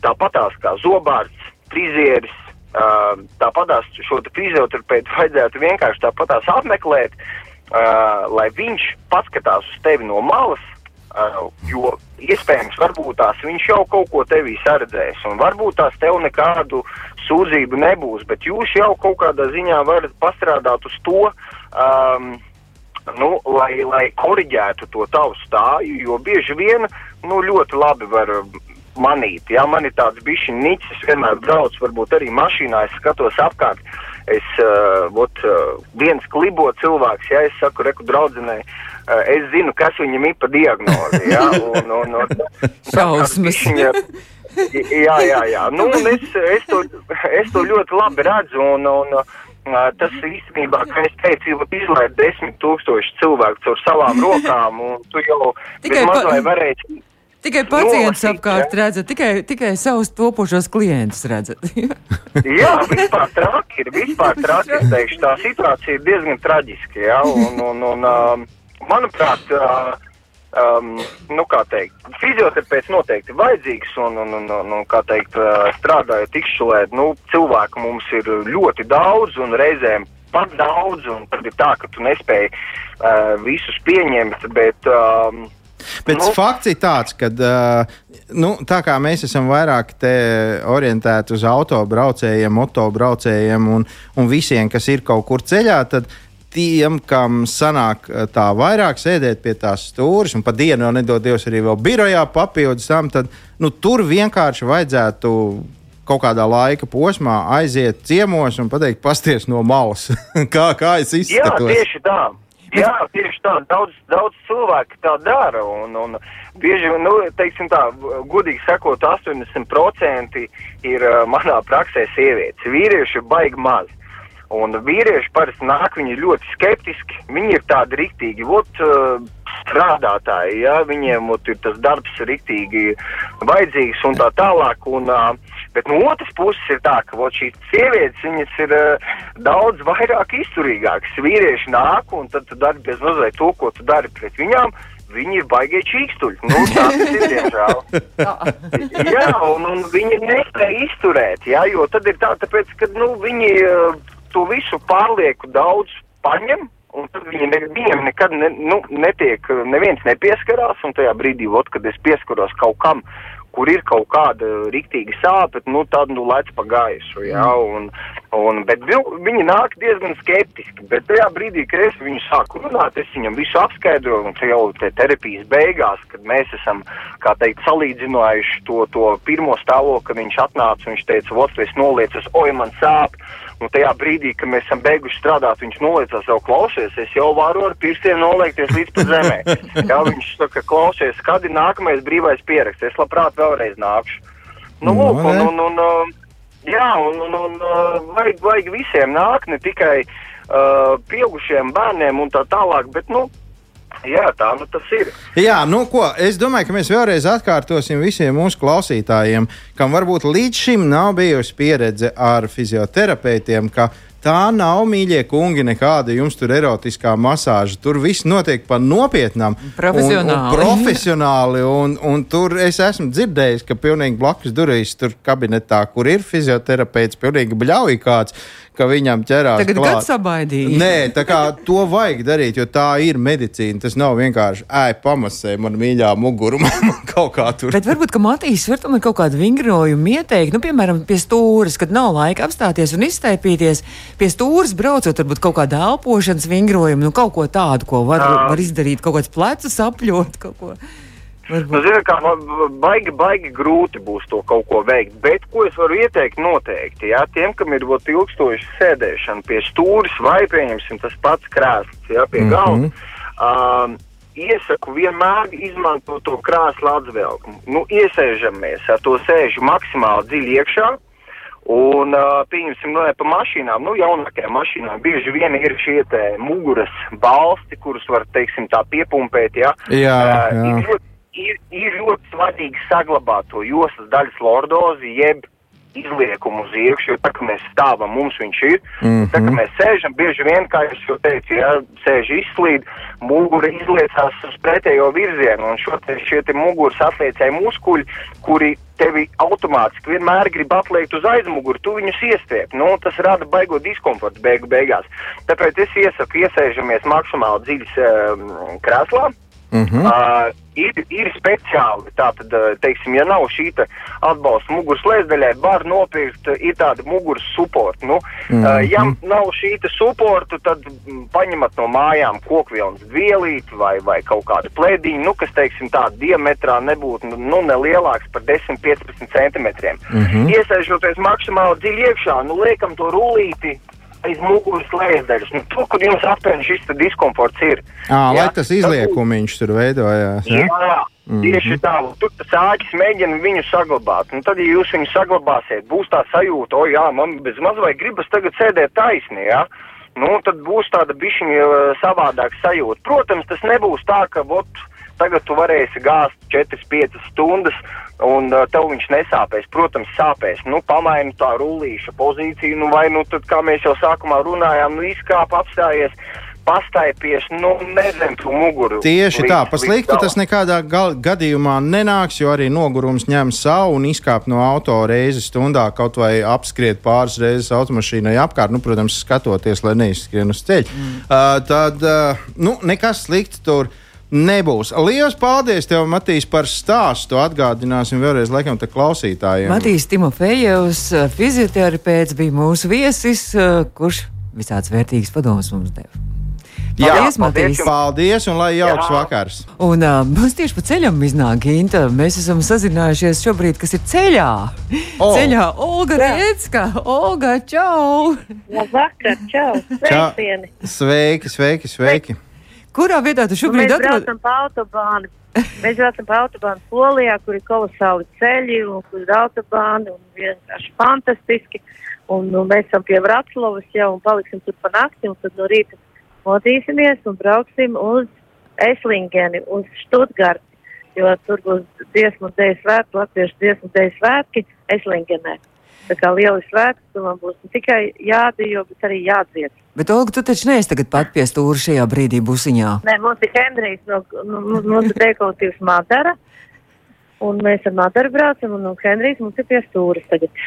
tāpatās kā zobārsts, frizieris, tāpatās šo fizioterapeitu vajadzētu vienkārši tāpatās apmeklēt, uh, uh, lai viņš paskatās uz tevi no malas, uh, jo iespējams, varbūt tās viņš jau kaut ko tevī saredzēs, un varbūt tās tev nekādu sūdzību nebūs, bet jūs jau kaut kādā ziņā varat pastrādāt uz to, um, nu, lai, lai koriģētu to tavu stāju, jo bieži vien nu, ļoti labi var manīt. Ja man ir tāds bišķiņš nicis, vienmēr braucu, varbūt arī mašīnā, es skatos apkārt. Uh, es, uh, ot, uh, viens klibo cilvēks, ja es saku, reku draudzenei, uh, es zinu, kas viņam ir pa diagnozi, ja, un, un, un, Šausmas. Jā, jā, jā, nu, es, es, to, es to ļoti labi redzu, un, un uh, tas īstenībā, kā es teicu, izlaid desmit tūkstoši cilvēku caur savām rokām, tu jau Tikai maz vai pa- varēsi Tikai pacients Nolasīt, apkārt ja? redzat, tikai, tikai savus topošos klientus redzat. Jā, vispār traki ir. Vispār traki, es teikšu, tā situācija ir diezgan traģiska. Ja? Un, un, un, um, manuprāt, uh, um, nu, kā teikt, fizioterapeits noteikti vajadzīgs un, un, un, un, un kā teikt, uh, strādājot ikšķulē, nu, cilvēku mums ir ļoti daudz un reizēm pat daudz, un tad ir tā, ka tu nespēji uh, visus pieņemt, bet. Um, Bet Nu. fakts ir tāds, ka nu, tā kā mēs esam vairāk orientēti uz autobraucējiem, motobraucējiem un, un visiem, kas ir kaut kur ceļā, tad tiem, kam sanāk tā vairāk sēdēt pie tās stūres, un pa dienu nedod Dievs arī vēl birojā papildus tam, tad nu, tur vienkārši vajadzētu kaut kādā laika posmā aiziet ciemos un pateikt, pasties no malas, kā, kā es Jā, izskatos. tieši tā. Jā, tieši tā. Daudz, daudz cilvēku tā dara. Un, un bieži vien, nu, teiksim tā, gudīgi sakot, 80% ir manā praksē sievietes. Vīrieši ir baigi maz. Un vīrieši parasti nāk, viņi ir ļoti skeptiski. Viņi ir tādi riktīgi, ot, uh, strādātāji, ja, viņiem ot, ir tas darbs riktīgi vajadzīgs un tā tālāk. Un, bet no otras puses ir tā, ka ot, šīs sievietes, viņas ir daudz vairāk izturīgākas. Vīrieši nāk un tad tu dari bez mazliet to, ko tu dari pret viņām. Viņi ir baigie čīkstuļi. Nu, tā ir, diemžēl. jā, un, un viņi nespēja izturēt, jā, jo tad ir tā, tāpēc, ka, nu, viņi to visu pārlieku daudz paņem, un tad viņi ne, viņiem nekad ne, nu, netiek, uh, neviens nepieskarās, un tajā brīdī, ot, kad es pieskaros kaut kam, kur ir kaut kāda riktīga sāpe, nu, tad, nu, lec pa gaisu, jā, un, un, bet vi, viņi nāk diezgan skeptiski, bet tajā brīdī, kad es viņu sāku runāt, es viņam visu apskaidroju, un te jau te terapijas beigās, kad mēs esam, kā teikt, salīdzinājuši to, to pirmo stāvokli, kad viņš atnāca, viņš teica, ot, es noliecas, oj, man sāp, un tajā brīdī, kad mēs esam beiguši strādāt, viņš noliecās jau klausies, es jau varu ar pirkstiem noliekties līdz zemē. Jā, viņš saka, klausies, kad ir nākamais brīvais pieraksts, es labprāt vēlreiz nākšu. Nu, Nu, lūk, un, ne? un, un, uh, jā, un, un, un uh, vajag, vajag visiem nākt, ne tikai uh, pieaugušiem bērniem un tā tālāk, bet, nu, jā, tā nu tas ir. Jā, nu ko, es domāju, ka mēs vēlreiz atkārtosim visiem mūsu klausītājiem, kam varbūt līdz šim nav bijusi pieredze ar fizioterapeitiem, ka tā nav mīļie kungi, nekāda jums tur erotiskā masāža. Tur viss notiek pa nopietnam, Profesionāli. Un, un profesionāli un, un tur es esmu dzirdējis, ka pilnīgi blakus durvīs, tur kabinetā, kur ir fizioterapeits, pilnīgi bļauj kāds. Ka viņam ķerās Tagad gads sabaidīja. Nē, tā kā to vajag darīt, jo tā ir medicīna. Tas nav vienkārši ēj, pamasē man mīļā muguru, man kaut kā tur. Bet varbūt, ka Matīs var tomēr kaut kādu vingrojumu ieteikt, nu, piemēram, pie stūres, kad nav laika apstāties un iztaipīties. Pie stūres braucot, varbūt kaut kāda elpošanas vingrojuma, nu, kaut ko tādu, ko var, var izdarīt, kaut kāds plecus apļot, kaut ko. Nu, zini, kā man baigi, baigi grūti būs to kaut ko veikt, bet ko es varu ieteikt noteikti, jā, tiem, kam ir būt ilgstoši sēdēšana pie stūris vai, pieņemsim, tas pats krēsls, jā, pie Mhm. galda, Um, iesaku vienmēr izmantot to krāslu atzvelku. Nu, iesēžamies ar to sēžu maksimāli dziļi iekšā. Un, uh, pieņemsim, no pa mašīnām, nu, jaunākajām mašīnām bieži vien ir šie te muguras balsti, kurus var, teiksim, tā piepumpēt, ja. Jā, Uh, jā. ļoti, ir, ir ļoti svarīgi saglabāt to joslas daļas lordozi, jeb izliekumu uz iekšā, jo tā kā mēs stāvam, mums viņš ir. Mm -hmm. Tā kā mēs sēžam, bieži vien, kā jūs jau teicu, ja sēž izslīd, mugura izliecās uz pretējo virzienu, un šo te, šie te muguras atliecēji muskuļi, kuri tevi automātiski vienmēr grib atliekt uz aizmuguri, tu viņus iestiep. Nu, tas rada baigo diskomfortu beigu beigās. Tāpēc es iesaku iesēžamies maksimāli dziļi um, krēslā. Mm -hmm. Uh, ir, ir speciāli, tātad, uh, teiksim, ja nav šī atbalsta muguras lēsdaļai, var nopirkt, uh, ir tāda muguras suporta. Nu, mm -hmm. uh, ja nav šī suporta, tad mm, paņemat no mājām kokvilnas dvielīti vai, vai kaut kādu plēdiņu, nu, kas, teiksim, tā diametrā nebūtu, nu, nu ne lielāks par 10-15 centimetriem. Mm -hmm. Iesēžoties maksimāli dziļi iekšā, nu, liekam to rullīti aiz muguras lēsdaļas, nu, tur, kur jums aptuveni šis diskomforts ir. À, Jā, lai tas izliekumiņš tur veidojās. Ja? Jā, mm -hmm. tieši tā. Tur tas āķis mēģina viņu saglabāt. Un tad, ja jūs viņu saglabāsiet, būs tā sajūta, o jā, man bez maz vai gribas tagad sēdēt taisni, jā. Nu, tad būs tāda bišķiņa savādāka sajūta. Protams, tas nebūs tā, ka, vot, tagad tu varēsi gāzt 4-5 stundas, un uh, tev viņš nesāpēs. Protams, sāpēs. Nu, pamaini tā rullīša pozīciju, nu, vai, nu, tad, kā mēs jau sākumā runājām, nu, izkāp, apstājies, pastaipies, nu, nezinu, tu muguru. Tieši līdz- tā, pa līdz sliktu galam. tas nekādā gal, gadījumā nenāks, jo arī nogurums ņem savu un izkāpt no auto reizi stundā, kaut vai apskriet pāris reizes automašīnai apkārt, nu, protams, skatoties, lai neizskrien uz ceļa. Mm. Uh, tad uh, nu, nekas slikts tur. Nebūs. Lielas paldies tev, Matīs, par stāstu. Atgādināsim vēlreiz, laikam, te klausītājiem. Matīs Timofejevs, fizioterapeits, bija mūsu viesis, kurš visāds vērtīgs padomus mums deva. Jā, Paldies, Matīs! Paldies, un lai jauks Jā. vakars. Un uh, mums tieši pa ceļam iznāk Ginta. Mēs esam sazinājušies šobrīd, kas ir ceļā. O. Ceļā Olga Rēcka. Olga, čau! Labvakar, čau! Sveicieni! Sveiki, sveiki, sveiki. Kurā vietā tu Nu, šobrīd mēs atrodies? braucam pa autobānu. Mēs braucam pa autobānu Polijā, kur ir kolosāli ceļi un kur ir autobāni un vienkārši fantastiski. Un, nu, mēs esam pie Vraclavas jau un paliksim tur pa nakti un tad no rīta modīsimies un brauksim uz Eslingeni, uz Štutgarti, jo tur būs dziesmu un dēļ svētki, latviešu dziesmu un dēļ svētki Eslingenē. Tā kā lieli svētki, man būs ne tikai jādījo, bet arī jādzied. Bet, Olga, tu taču neesi tagad pat pie stūra šajā brīdī busiņā. Nē, mums ir Hendrijs no, no, no, no dekoratīvas Madara. Un mēs ar Madaru braucam, un no Hendrijs mums ir pie stūras tagad.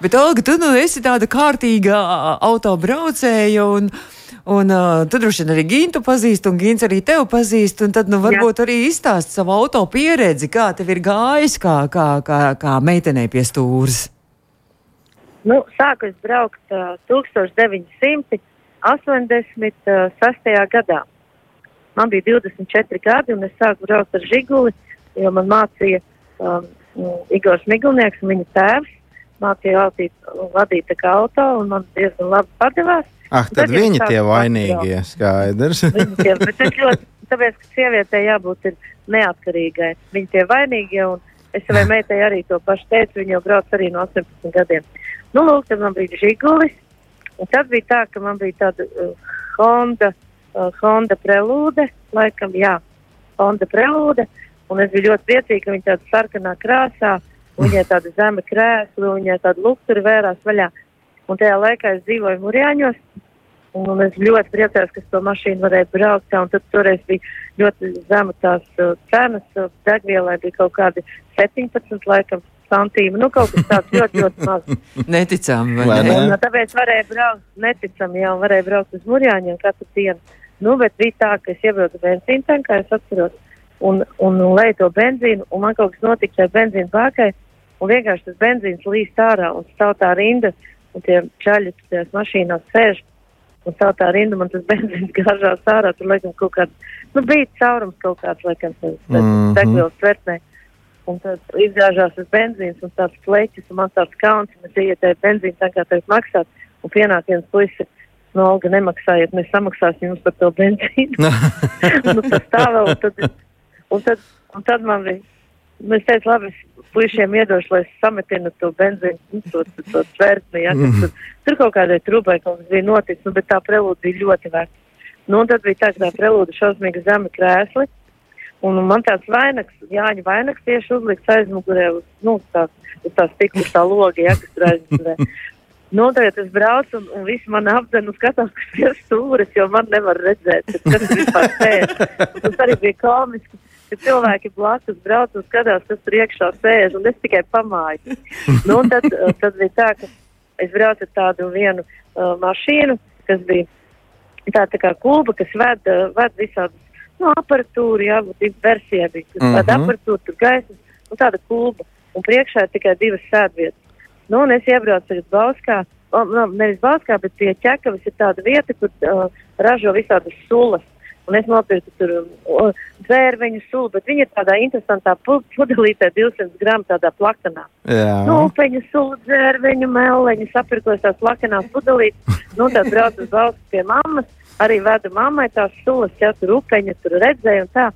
Bet, Olga, tu nu esi tāda kārtīga autobraucēja. Un... Un uh, tu droši vien arī Gintu pazīsti, un Gins arī tevi pazīst. un Tad, nu, varbūt arī izstāst savu auto pieredzi, kā tev ir gājis, kā, kā, kā, kā meitenei pie stūres. Nu, sāku es braukt uh, 1986. gadā. Man bija 24 gadi, un es sāku braukt ar žiguli, jo man mācīja um, Igors Miglnieks un viņa tēvs. Mācīja vadīt, vadīt auto, un man diezgan labi padevās. Ah, tad Tad viņi tie vainīgie, skaidrs. Tie, bet ļoti, tāpēc, ka sievietei jābūt ir neatkarīgai. Viņi tie vainīgie, un es savai meitai arī to pašu teicu, viņa jau brauc arī no 18 gadiem. Nu, lūk, tad man bija žigulis, un tad bija tā, ka man bija tāda uh, Honda, uh, Honda prelūde, laikam, jā, Honda prelūde, un es biju ļoti priecīga, ka viņa tāda sarkanā krāsā, un viņai tāda zema krēsla, un viņai tāda lukturi vērās vaļā. Un tajā laikā es dzīvoju Mūrjāņos, Un es ļoti priecājos, ka to mašīnu varēju braukt. Un tad toreiz bija ļoti zema tās uh, cenas. Uh, degvielai bija kaut kādi 17 laikam, santīmi. Nu, kaut kas tāds ļoti, ļoti mazs. Neticām, vai ne? Un, uh, tāpēc varēju braukt, neticami jau varēju braukt uz Mūrjāņiem katru dienu. Nu, bet bija tā, ka es iebraucu benzīnu tankā, es atceros, un, un, un leju to benzīnu, un man kaut kas notika tajā benzīna bākai, un vienkārši tas benzīns līst ārā, un stāv tā rinda, un tie čaļi tajās mašīnās sēž, un stāv tā rinda, man tas benzīns gāžās ārā, tur laikam kaut kāds, nu, bija caurums kaut kāds, laikam, tas Mhm. degvielas tvertnē. Un tad izgāžās tas benzīns un tāds pleķis, un man tāds kauns, un es ietēju benzīnu, tā kā tev maksāt, un pienāk viens puisis, no alga nemaksājiet, mēs samaksāsim jums par to benzīnu. nu, tas tā vēl, un tad, un tad, un tad man bija, nu, es teicu, labi, es puišiem iedošu, lai es sametinu to benzīnu, nu, to, to, to tvertni, ja, kas tur, tur kaut kādai trūbai kaut kas bija noticis, nu, bet tā prelūda bija ļoti vērta. Nu, un tad bija tā, ka tā prelūda šausmīgi zemi krēsli, un man tāds vainags, Jāņa vainags tieši uzlikts aizmugurē uz, nu, tās, uz tās tikkus tā logi, ja, kas tur aizmugurē. Nu, tagad es braucu, un, un visi man apdzen, skatās, kas ir stūris, jo man nevar redzēt, kas tur vispār sēž. Tas arī bija komiski, ka cilvēki blakus brauc un skatās, kas tur iekšā sēž, un es tikai pamāju. Nu, tad, tad bija tā, ka es braucu ar tādu vienu uh, mašīnu, kas bija tā, tā kā kulba, kas ved, uh, ved visādus, nu, aparatūru, jā, būtu versija bija, kas mm -hmm. ved aparatūru, tur gaismas, un tāda kulba. Un priekšā ir tikai divas sēdvietas. Nu, un es iebraucu tagad Bauskā, o, nu, nevis Bauskā, bet pie ķekavas ir tāda vieta, kur uh, ražo visādas sulas. Un es nopirku tur uh, dzērveņu sulu, bet viņa ir tādā interesantā pu- pudelītē 200 gramu tādā plakanā. Nu, upeņu sulu, dzērveņu, meleņu, sapirkos tās plakanās pudelītes. Nu, tad braucu uz Bausku pie mammas, arī vedu mammai tās sulas, ja tur upeņa, tur redzēju un tā.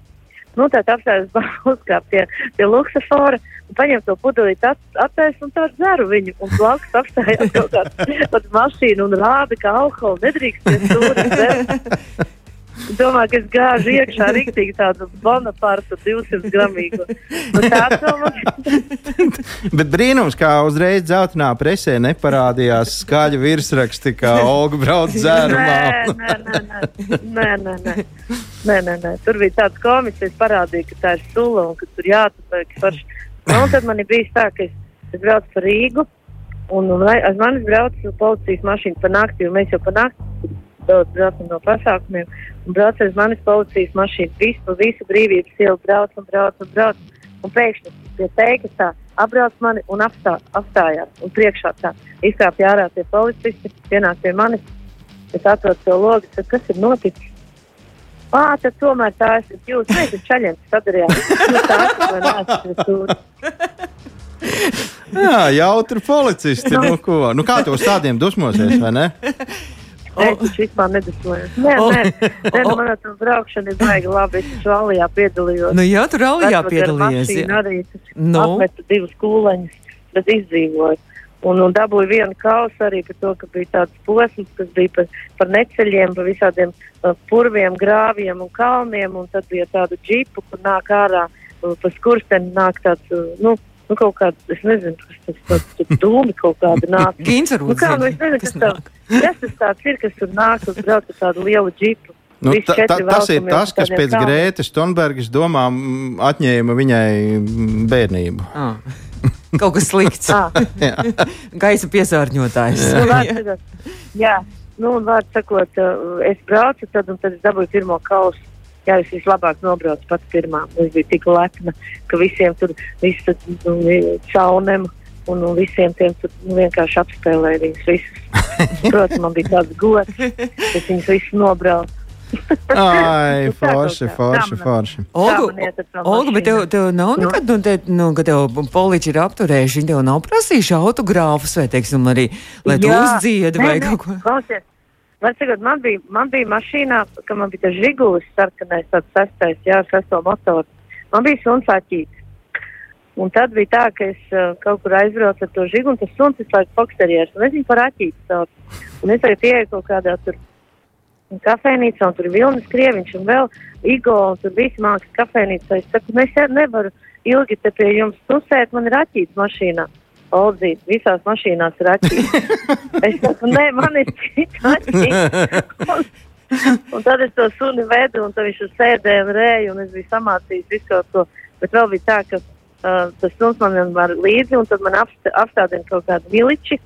Nu, tā apstājas Bauskā pie, pie luksafora un paņem to pudelīti at, attaisa un tā dzeru viņu. Un blakus apstājās kaut kāda mašīna un rāda, ka alkoholu nedrīkst pie stūra dzert. Domāju, ka es gāžu iekšā rīktīgi tādu Bonapartu 200 gramīgu. Nu, man Bet brīnums, kā uzreiz dzeltenā presē neparādījās skaļi virsraksti, kā Olga brauc dzērumā. Nē, nē, nē, nē, nē, nē, nē. nē, nē. Tur bija tāds komiks, es parādīju, ka tā ir sula un ka tur jāatpērk forši. Nu, tad man bijis tā, ka es, es braucu pa Rīgu un, un aiz manis brauc policijas mašīna pa nakti, jo mēs jau pa nakti daudz braucam no pasākumiem. Brauc aiz manis policijas mašīna, visu visu brīvības ielu brauc un brauc un brauc. Un pēkšņi pie teikas tā apbrauc mani un apstā, apstājās. Un priekšā tā izkāpja ārā tie policisti, pienāk pie manis. Es atrodu to logu, tad kas ir noticis? Ā, tad tomēr tā esat jūs. Mēs ar čaļiem sadarījām. Nu, tā esat vai neesat tur. Jā, jautri policisti. Nu, ko? nu, kā tos tādiem dusmosies, vai ne? Es taču vispār nedusmojos. Nē, O. nē, nē, nu, man tā braukšana ir baigi labi. Es taču Alijā piedalījos. Nu, jā, tur piedalījies. mašīnu jā. Arī taču Nu? atmetu divas kūleņas, bet izdzīvoju. Un, un dabūju vienu kausu arī par to, ka bija tāds posms, kas bija par, par neceļiem, par visādiem uh, purviem, grāviem un kalniem. Un tad bija tāda džipa, kur nāk ārā uh, pa skursteni nāk tāds, uh, nu, nu kaut kāds, es nezinu, kas tas tāds, tur dūmi kaut kādi nāk. Gīns Nu, kā, nu, es nezinu, kas kas, tā, kas tas tāds ir, kas tur nāk un brauc ar tādu lielu džipu. Nu, ta, ta, tas ir tas, kas pēc kalniem. Grētas Thunbergas domām atņēma viņai bērnību. Ah. Kaut kas slikts. Ah. Gaisa piesārņotājs. Nu, vārds jā, nu, un vārds sakot, uh, es braucu, tad, un tad es dabūju pirmo kausu. Jā, es vislabāk nobraucu pats pirmā. Es biju tik lepna, ka visiem tur viss tad, nu, cauniem un, un visiem tiem tur nu, vienkārši apspēlēju viņus visus. Protams, man bija tāds gods, ka viņus visus nobraucu. Ai, Nu, tā forši, forši, forši. Olga, bet tev, tev nav Nu. nekad, nu, te, nu, kad tev poliči ir apturējuši, viņi tev nav prasījuši autogrāfus vai, teiksim, arī, lai tu uzdziedi vai kaut ko. Klausies, var sakot, man bija, man bija mašīnā, ka man bija tas žigulis sarkanais, tāds sestais, jā, ar sesto motoru. Man bija suns aķīts. Un tad bija tā, ka es uh, kaut kur aizbraucu ar to žigu, un tas suns visu laiku foksterieris, un es viņu par aķītu saucu. Un es tagad ieeju kaut kādā tur kafejnīcā, un tur ir Vilnis Krieviņš, un vēl Igo, un tur visi mākslas kafejnīcā. Es saku, nu es nevaru ilgi te pie jums tusēt, man ir aķīts mašīnā. Oldzīt, visās mašīnās ir aķīts. es saku, nē, man ir. Un, un tad es to suni vedu, un tad viņš tur sēdēja un rēja, un es biju samācījis visu kaut ko. Bet vēl bija tā, ka uh, tas suns man vienmēr līdzi, un tad man apst apstādina kaut kādu miliči.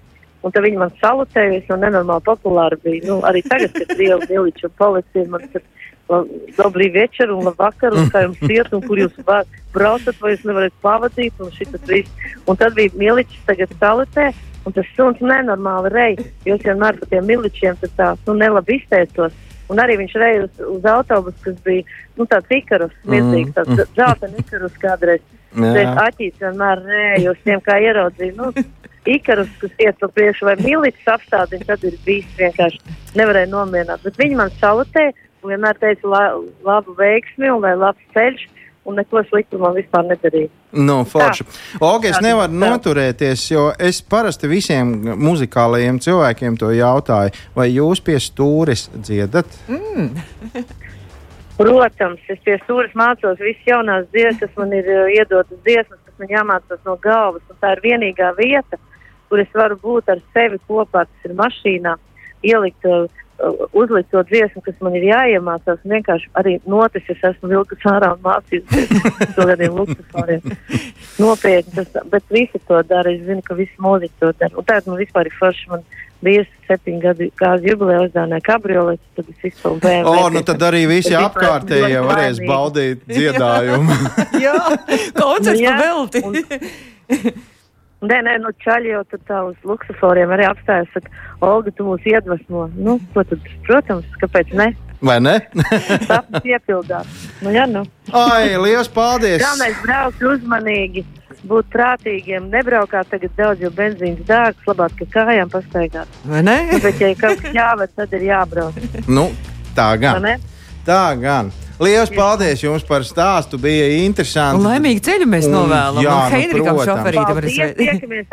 Un tad viņi man salutēja, es jau nenormāli populāri biju. Nu, arī tagad, kad ir liela miliča un policija, man tur dobrī večer un labvakar, un kā jums iet, un kur jūs braucat, vai jūs nevarat pavadīt, un šitas viss. Un tad bija miličs tagad salutē, un tas suns nenormāli rej, jo es vienmēr par tiem miličiem tad tā, nu, nelabi izteicos. Un arī viņš reja uz, uz autobusu, kas bija nu, tāds ikarus, milzīgs, tāds dzeltens ikarus kādreiz. Bet aķīs vienmēr nē, uz tiem kā ieraudzīju. Nu, Ikarus, kas iet pa priekšu, vai milīts apstādina, tad ir bijis vienkārši nevarēja nomierināt. Bet viņi man salutē un vienmēr teica la, labu veiksmi un lai labs ceļš. Un neko sliktu man vispār nedarīja. Nu, forši. Oga, es nevaru Tā. noturēties, jo es parasti visiem muzikālajiem cilvēkiem to jautāju, vai jūs pie stūres dziedat? Protams, es pie stūres mācos visas jaunās dziesmas, kas man ir uh, iedotas dziesmas, kas man jāmācās no galvas. un Tā ir vienīgā vieta, kur es varu būt ar sevi kopā, tas ir mašīnā, ielikt, uh, uzlikt to dziesmu, kas man ir jāiemācās. un Vienkārši arī notis, es esmu vilkus ārā un mācījusies to gadiem luksusāriem. Nopietni, tas, bet visi to dara. Es zinu, ka visi mūziķi to dara. Un tagad man vispār ir forši. Man bija septiņu gadu gāzi jubileja uzdāvināja kabriolets, tad es izpildu BMW. O, nu tad arī visi apkārtējie varēs baudīt dziedājumu. Jā, koncerts Jā, pa velti. un- Nē, nē, nu čaļi jau tā uz luksusoriem arī apstājas. Saka, Olga, tu mūs iedvesmo. Nu, ko tad, protams, kāpēc ne? Vai ne? Sapnis piepildās. Nu, jā, nu. Ai, liels paldies! Galvenais braukt uzmanīgi, būt prātīgiem, nebraukāt tagad daudz, jo benzīns dārgs, labāk, ka kājām pastaigāt. Vai ne? Nu, bet, ja kaut kas jāved, tad ir jābrauc. Nu, tā vai gan. ne? Tā gan. Liels paldies jums par stāstu. Bija interesanti. Un laimīgu ceļu mēs Un, novēlam. jā, un nu, Heinrikam protams. šoferītam arī tiekamies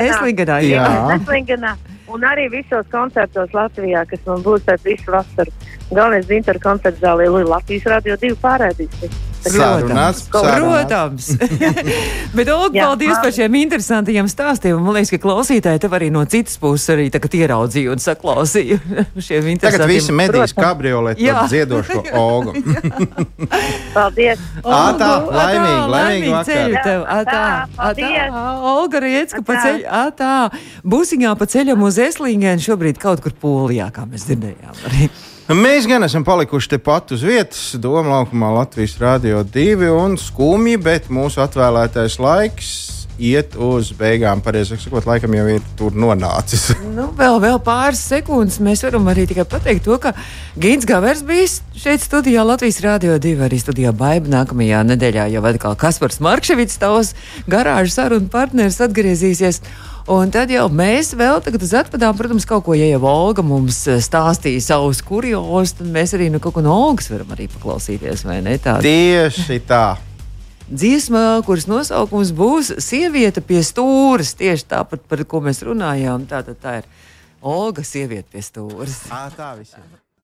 Eslingenā. Jā. Eslingenā. Un arī visos koncertos Latvijā, kas man būs pēc visu vasaru. Galvenais Zintra koncerts zālē Latvijas radio divi pārēdīs. Sarunāts. Protams. Bet, Olga, Jā, paldies labi. par šiem interesantiem stāstiem. Man liekas, ka klausītāji tev arī no citas puses arī tagad ieraudzīja un saklausīja šiem Tagad interesantiem. visi medīs Protams. kabrioletu ar dziedošo ogu. Paldies! Ā, tā, Olga, laimīgi, laimīgi vakar. ceļu tev. Ā, tā, Tā, ā, paldies. tā. Olga Riecka pa ceļu. ā, Tā, busiņā pa ceļam uz Eslingenu šobrīd kaut kur Polijā, kā mēs dzirdējām. Arī. Mēs gan esam palikuši tepat uz vietas, Doma laukumā Latvijas Rādio 2 un skumji, bet mūsu atvēlētais laiks iet uz beigām. Pareizāk sakot, laikam jau ir tur nonācis. Nu, vēl, vēl pāris sekundes mēs varam arī tikai pateikt to, ka Gins Gavers bija šeit studijā Latvijas Rādio 2, arī studijā Baiba nākamajā nedēļā jau atkal Kaspars Markševits, tavs garāžas sarunu partneris atgriezīsies. Un tad jau mēs vēl tagad uz atpadām, protams, kaut ko, ja jau Olga mums eh, stāstīja savus kurjos, tad mēs arī nu, kaut ko no Olgas varam arī paklausīties, vai ne? Tāda Tieši tā. dziesma, kuras nosaukums būs Sieviete pie stūres, tieši tāpat, par ko mēs runājām. Tā, tā, tā ir Olga, sieviete pie stūres. Ā, tā visiem.